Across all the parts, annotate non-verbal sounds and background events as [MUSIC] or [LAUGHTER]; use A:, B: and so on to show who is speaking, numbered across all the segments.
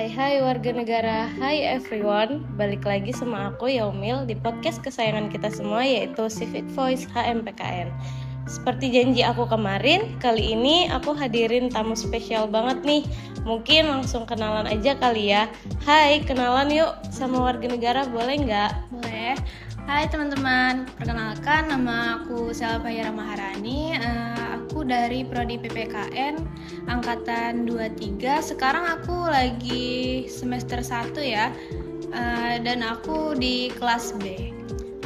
A: Hai hai warga negara, hai everyone Balik lagi sama aku Yaumil di podcast kesayangan kita semua yaitu Civic Voice HMPKN Seperti janji aku kemarin, kali ini aku hadirin tamu spesial banget nih Mungkin langsung kenalan aja kali ya Hai, kenalan yuk sama warga negara boleh nggak?
B: Boleh. Hai teman-teman, perkenalkan nama aku Selva Yara Maharani. Eh, aku dari prodi PPKN angkatan 23. Sekarang aku lagi semester 1 ya. Eh, dan aku di kelas B.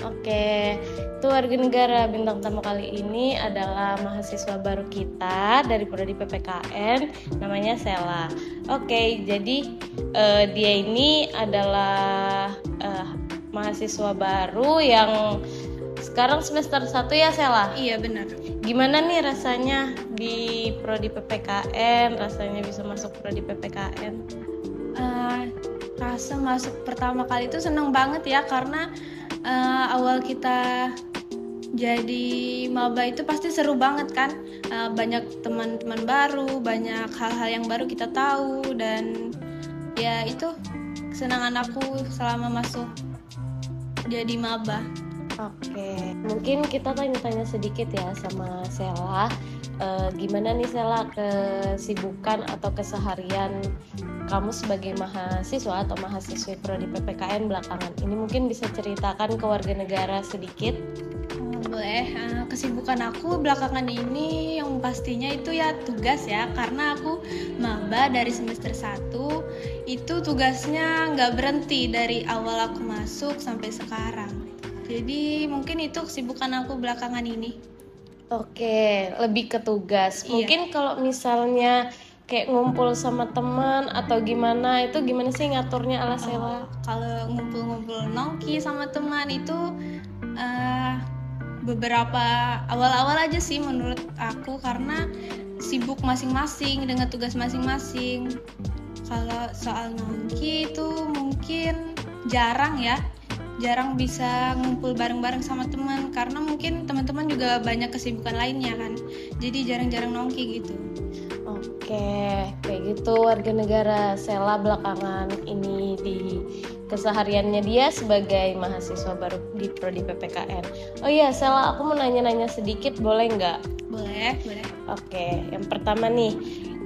A: Oke, itu warga negara bintang tamu kali ini adalah mahasiswa baru kita dari prodi PPKN, namanya Sela. Oke, jadi eh, dia ini adalah eh, mahasiswa baru yang sekarang semester 1 ya Sela.
B: Iya benar.
A: Gimana nih rasanya di prodi PPKN? Rasanya bisa masuk prodi PPKN?
B: Eh, rasa masuk pertama kali itu seneng banget ya karena eh, awal kita jadi maba itu pasti seru banget kan Eh, banyak teman-teman baru banyak hal-hal yang baru kita tahu dan ya itu kesenangan aku selama masuk jadi maba
A: Oke, mungkin kita tanya-tanya sedikit ya sama Sela. Eh, gimana nih Sela kesibukan atau keseharian kamu sebagai mahasiswa atau mahasiswi prodi PPKN belakangan ini mungkin bisa ceritakan ke warga negara sedikit.
B: Oh, boleh Eh, kesibukan aku belakangan ini yang pastinya itu ya tugas ya karena aku maba dari semester 1 itu tugasnya nggak berhenti dari awal aku masuk sampai sekarang jadi mungkin itu kesibukan aku belakangan ini
A: Oke, lebih ke tugas.
B: Iya.
A: Mungkin kalau misalnya kayak ngumpul sama teman atau gimana itu gimana sih ngaturnya ala Sela?
B: Oh, kalau ngumpul-ngumpul nongki sama teman itu eh, beberapa awal-awal aja sih menurut aku karena sibuk masing-masing dengan tugas masing-masing. Kalau soal nongki itu mungkin jarang ya, jarang bisa ngumpul bareng-bareng sama teman karena mungkin teman-teman juga banyak kesibukan lainnya kan. Jadi jarang-jarang nongki gitu.
A: Oke, kayak gitu warga negara Sela belakangan ini di kesehariannya dia sebagai mahasiswa baru di prodi PPKN. Oh iya, Sela, aku mau nanya-nanya sedikit, boleh nggak?
B: Boleh, boleh.
A: Oke, yang pertama nih,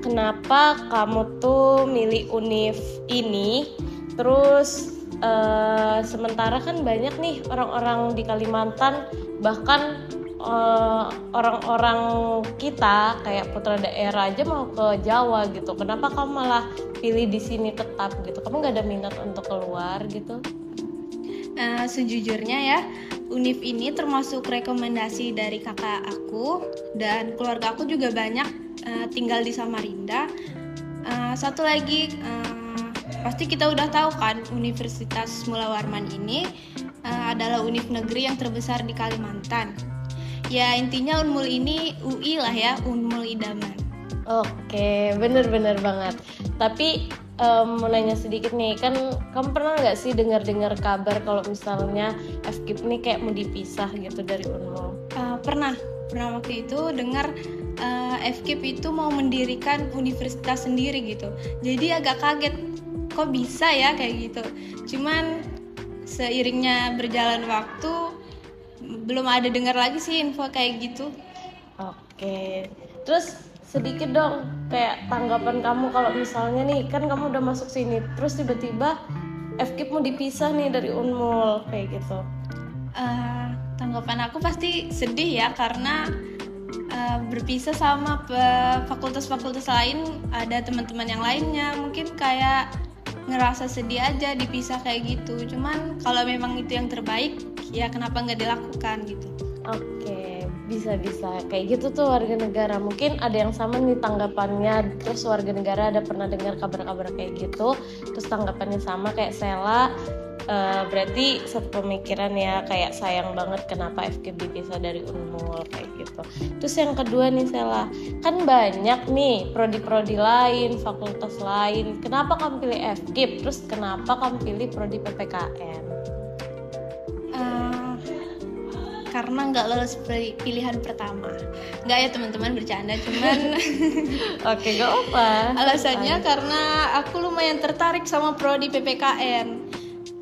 A: kenapa kamu tuh milih univ ini? Terus eh, sementara kan banyak nih orang-orang di Kalimantan, bahkan eh, orang-orang kita kayak putra daerah aja mau ke Jawa gitu. Kenapa kamu malah pilih di sini tetap gitu? Kamu nggak ada minat untuk keluar gitu?
B: Eh, sejujurnya ya, Univ ini termasuk rekomendasi dari kakak aku dan keluarga aku juga banyak eh, tinggal di Samarinda. Eh, satu lagi, eh, pasti kita udah tahu kan, Universitas Mula Warman ini eh, adalah univ negeri yang terbesar di Kalimantan. Ya intinya Unmul ini UI lah ya, Unmul Idaman.
A: Oke, bener-bener banget. Tapi em, mau nanya sedikit nih, kan kamu pernah nggak sih dengar-dengar kabar kalau misalnya FKIP nih kayak mau dipisah gitu dari Unmul?
B: Uh, pernah pernah waktu itu dengar uh, FKIP itu mau mendirikan universitas sendiri gitu jadi agak kaget kok bisa ya kayak gitu cuman seiringnya berjalan waktu belum ada dengar lagi sih info kayak gitu
A: Oke, terus sedikit dong kayak tanggapan kamu kalau misalnya nih kan kamu udah masuk sini, terus tiba-tiba FKIP mau dipisah nih dari Unmul kayak gitu.
B: Uh, tanggapan aku pasti sedih ya karena uh, berpisah sama fakultas-fakultas lain ada teman-teman yang lainnya mungkin kayak ngerasa sedih aja dipisah kayak gitu cuman kalau memang itu yang terbaik ya kenapa nggak dilakukan gitu
A: Oke, bisa-bisa kayak gitu tuh warga negara. Mungkin ada yang sama nih tanggapannya. Terus warga negara ada pernah dengar kabar-kabar kayak gitu. Terus tanggapannya sama kayak Sela. Eh, berarti satu pemikiran ya kayak sayang banget kenapa FKIP dipisah dari Unmul kayak gitu. Terus yang kedua nih Sela, kan banyak nih prodi-prodi lain, fakultas lain. Kenapa kamu pilih FKIP? Terus kenapa kamu pilih prodi PPKN?
B: Eh, karena nggak lolos pilihan pertama nggak ya teman-teman bercanda cuman [LAUGHS]
A: oke gak apa
B: alasannya karena aku lumayan tertarik sama prodi PPKN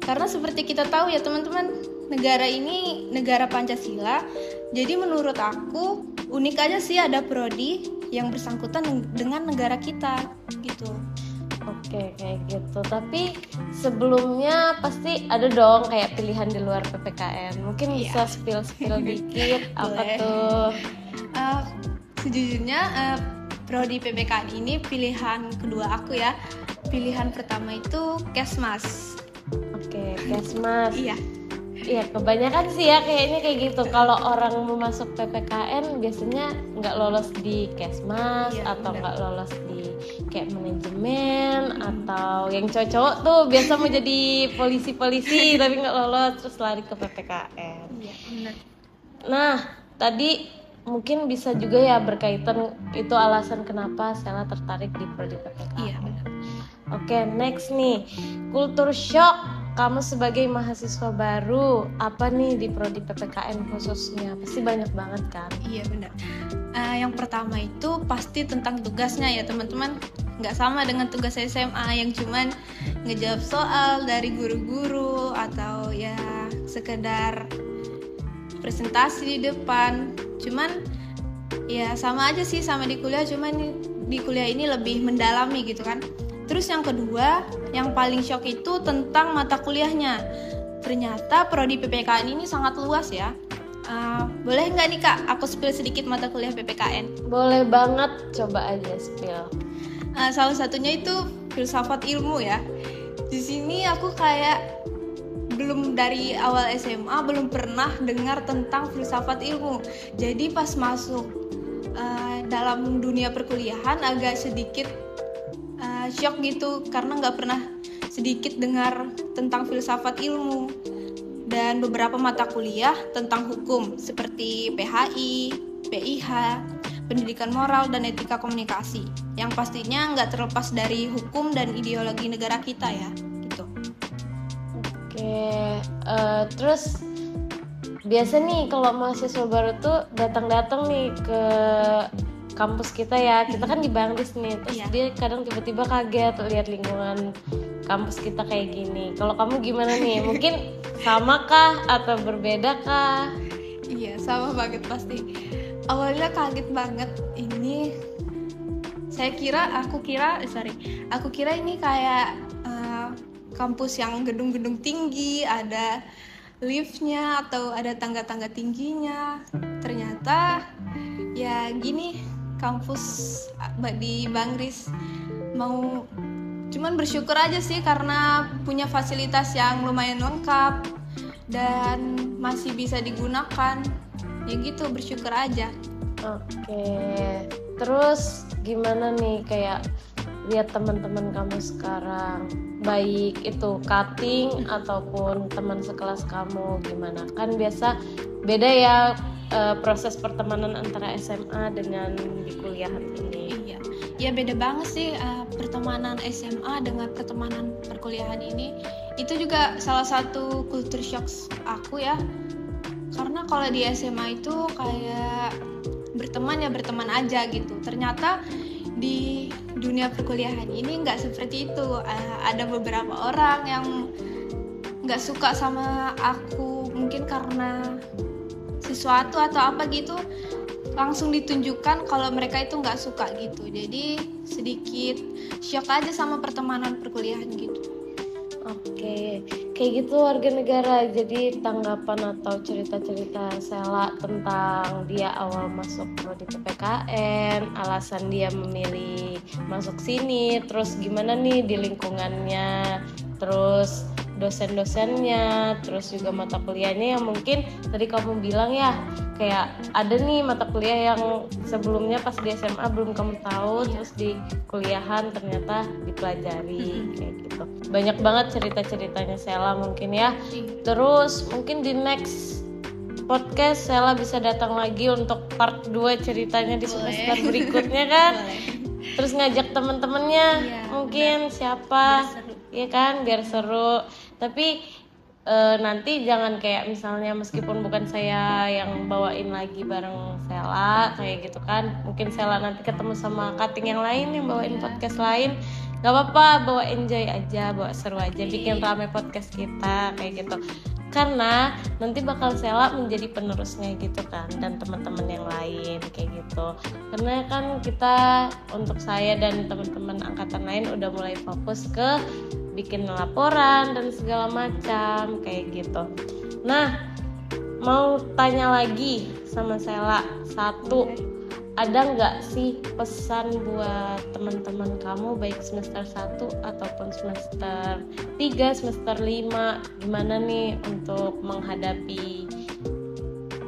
B: karena seperti kita tahu ya teman-teman negara ini negara Pancasila jadi menurut aku unik aja sih ada prodi yang bersangkutan dengan negara kita gitu
A: Oke kayak gitu. Tapi sebelumnya pasti ada dong kayak pilihan di luar ppkn. Mungkin yeah. bisa spill spill [LAUGHS] dikit apa tuh?
B: Uh, sejujurnya uh, prodi ppkn ini pilihan kedua aku ya. Pilihan pertama itu kesmas.
A: Oke kesmas.
B: Iya.
A: Iya kebanyakan sih ya kayaknya kayak gitu. Kalau orang mau masuk PPKN biasanya nggak lolos di kesmas iya, atau nggak lolos di kayak manajemen atau yang cowok-cowok tuh biasa mau jadi polisi-polisi [LAUGHS] tapi nggak lolos terus lari ke PPKN.
B: Iya benar.
A: Nah tadi mungkin bisa juga ya berkaitan itu alasan kenapa Sela tertarik di prodi PPKN.
B: Iya benar.
A: Oke next nih kultur shock kamu sebagai mahasiswa baru apa nih di prodi PPKN khususnya? Pasti banyak banget kan?
B: Iya benar. Uh, yang pertama itu pasti tentang tugasnya ya teman-teman. Nggak sama dengan tugas SMA yang cuman ngejawab soal dari guru-guru atau ya sekedar presentasi di depan. Cuman ya sama aja sih sama di kuliah. Cuman di kuliah ini lebih mendalami gitu kan Terus yang kedua, yang paling shock itu tentang mata kuliahnya. Ternyata prodi PPKN ini sangat luas ya. Uh, boleh nggak nih kak, aku spill sedikit mata kuliah PPKN?
A: Boleh banget, coba aja spill.
B: Uh, salah satunya itu filsafat ilmu ya. Di sini aku kayak belum dari awal SMA belum pernah dengar tentang filsafat ilmu. Jadi pas masuk uh, dalam dunia perkuliahan agak sedikit shock gitu karena nggak pernah sedikit dengar tentang filsafat ilmu dan beberapa mata kuliah tentang hukum seperti PHI, PIH, pendidikan moral dan etika komunikasi yang pastinya nggak terlepas dari hukum dan ideologi negara kita ya gitu.
A: Oke, uh, terus biasa nih kalau mahasiswa baru tuh datang-datang nih ke kampus kita ya. Kita kan di Bangladesh nih. Terus yeah. dia kadang tiba-tiba kaget lihat lingkungan kampus kita kayak gini. Kalau kamu gimana nih? [LAUGHS] Mungkin sama kah atau berbeda kah
B: iya sama banget pasti. Awalnya kaget banget. Ini saya kira aku kira eh, sorry. Aku kira ini kayak uh, kampus yang gedung-gedung tinggi ada liftnya atau ada tangga-tangga tingginya. Ternyata ya gini kampus di Bangris mau cuman bersyukur aja sih karena punya fasilitas yang lumayan lengkap dan masih bisa digunakan. Ya gitu bersyukur aja.
A: Oke. Terus gimana nih kayak lihat teman-teman kamu sekarang? Baik itu cutting ataupun teman sekelas kamu gimana? Kan biasa beda ya uh, proses pertemanan antara SMA dengan di kuliahan ini.
B: Iya. Ya beda banget sih uh, pertemanan SMA dengan pertemanan perkuliahan ini. Itu juga salah satu culture shock aku ya. Karena kalau di SMA itu kayak berteman ya berteman aja gitu. Ternyata di dunia perkuliahan ini nggak seperti itu. Uh, ada beberapa orang yang nggak suka sama aku. Mungkin karena sesuatu atau apa gitu langsung ditunjukkan kalau mereka itu nggak suka gitu. Jadi sedikit shock aja sama pertemanan perkuliahan gitu.
A: Oke, kayak gitu warga negara. Jadi tanggapan atau cerita-cerita Sela tentang dia awal masuk di PPKN, alasan dia memilih masuk sini, terus gimana nih di lingkungannya, terus dosen-dosennya, terus juga mata kuliahnya yang mungkin tadi kamu bilang ya kayak ada nih mata kuliah yang sebelumnya pas di SMA belum kamu tahu terus di kuliahan ternyata dipelajari kayak gitu. Banyak banget cerita-ceritanya Sela mungkin ya. Terus mungkin di next podcast Sela bisa datang lagi untuk part 2 ceritanya di semester berikutnya kan? [LAUGHS] Terus ngajak temen-temennya ya, mungkin bener. siapa? ya kan? Biar seru tapi eh, nanti jangan kayak misalnya meskipun bukan saya yang bawain lagi bareng Sela kayak gitu kan mungkin Sela nanti ketemu sama cutting yang lain yang bawain podcast lain. Nggak apa-apa bawa enjoy aja bawa seru aja bikin rame podcast kita kayak gitu. Karena nanti bakal Sela menjadi penerusnya gitu kan dan teman-teman yang lain kayak gitu. Karena kan kita untuk saya dan teman-teman angkatan lain udah mulai fokus ke bikin laporan dan segala macam kayak gitu. Nah mau tanya lagi sama Sela satu ada nggak sih pesan buat teman-teman kamu baik semester 1 ataupun semester 3, semester 5 gimana nih untuk menghadapi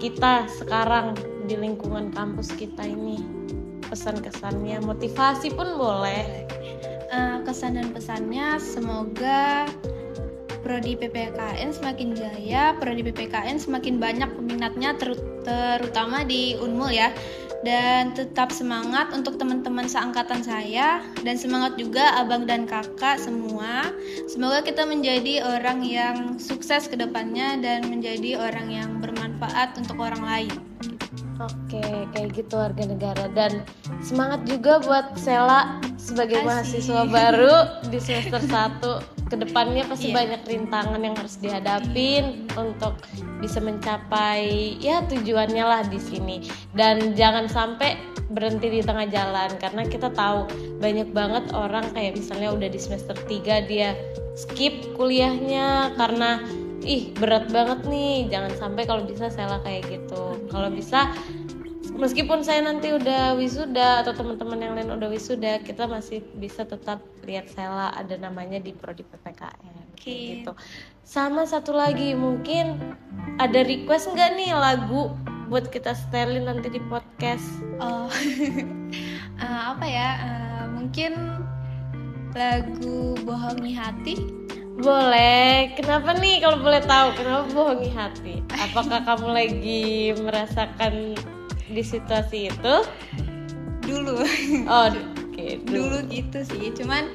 A: kita sekarang di lingkungan kampus kita ini? Pesan-kesannya motivasi pun boleh
B: uh, kesan dan pesannya semoga prodi PPKN semakin jaya, prodi PPKN semakin banyak peminatnya terutama di Unmul ya dan tetap semangat untuk teman-teman seangkatan saya dan semangat juga abang dan kakak semua. Semoga kita menjadi orang yang sukses ke depannya dan menjadi orang yang bermanfaat untuk orang lain.
A: Oke, kayak gitu warga negara dan semangat juga buat Sela sebagai Asik. mahasiswa baru di semester [LAUGHS] 1 ke depannya pasti yeah. banyak rintangan yang harus dihadapin untuk bisa mencapai ya tujuannya lah di sini dan jangan sampai berhenti di tengah jalan karena kita tahu banyak banget orang kayak misalnya udah di semester 3 dia skip kuliahnya karena ih berat banget nih. Jangan sampai kalau bisa saya kayak gitu. Kalau bisa meskipun saya nanti udah wisuda atau teman-teman yang lain udah wisuda kita masih bisa tetap lihat Sela ada namanya di prodi PPKN okay. gitu. Sama satu lagi mungkin ada request nggak nih lagu buat kita setelin nanti di podcast?
B: Oh uh, [LAUGHS] apa ya? Uh, mungkin lagu bohongi hati
A: boleh. Kenapa nih kalau boleh tahu kenapa bohongi hati? Apakah kamu lagi merasakan di situasi itu?
B: Dulu.
A: Oh, oke. Okay,
B: dulu. dulu gitu sih. Cuman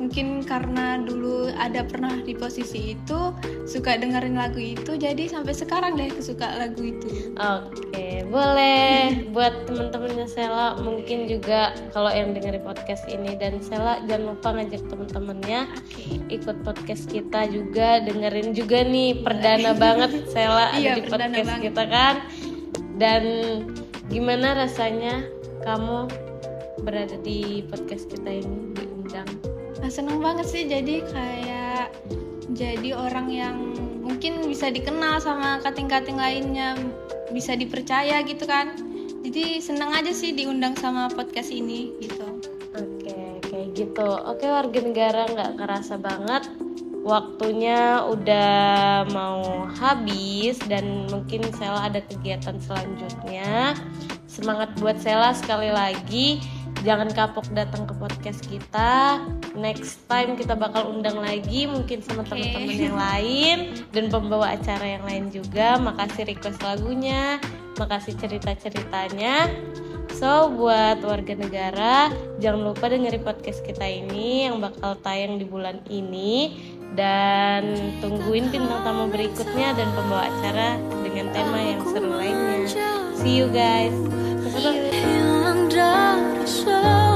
B: mungkin karena dulu ada pernah di posisi itu suka dengerin lagu itu jadi sampai sekarang deh kesuka lagu itu.
A: Oke boleh. [LAUGHS] Buat teman-temannya Sela mungkin juga kalau yang dengerin podcast ini. Dan Sela jangan lupa ngajak teman-temannya okay. ikut podcast kita juga. Dengerin juga nih perdana [LAUGHS] banget Sela iya, ada di podcast banget. kita kan. Dan gimana rasanya kamu berada di podcast kita ini diundang
B: nah, seneng banget sih jadi kayak jadi orang yang mungkin bisa dikenal sama kating-kating lainnya bisa dipercaya gitu kan. Jadi seneng aja sih diundang sama podcast ini gitu.
A: Oke kayak gitu. Oke warga negara nggak kerasa banget. Waktunya udah mau habis dan mungkin Sela ada kegiatan selanjutnya. Semangat buat Sela sekali lagi jangan kapok datang ke podcast kita next time kita bakal undang lagi mungkin sama okay. teman-teman yang lain dan pembawa acara yang lain juga makasih request lagunya makasih cerita-ceritanya So buat warga negara jangan lupa dengerin podcast kita ini yang bakal tayang di bulan ini dan tungguin bintang tamu berikutnya dan pembawa acara dengan tema yang seru lainnya. See you guys. 生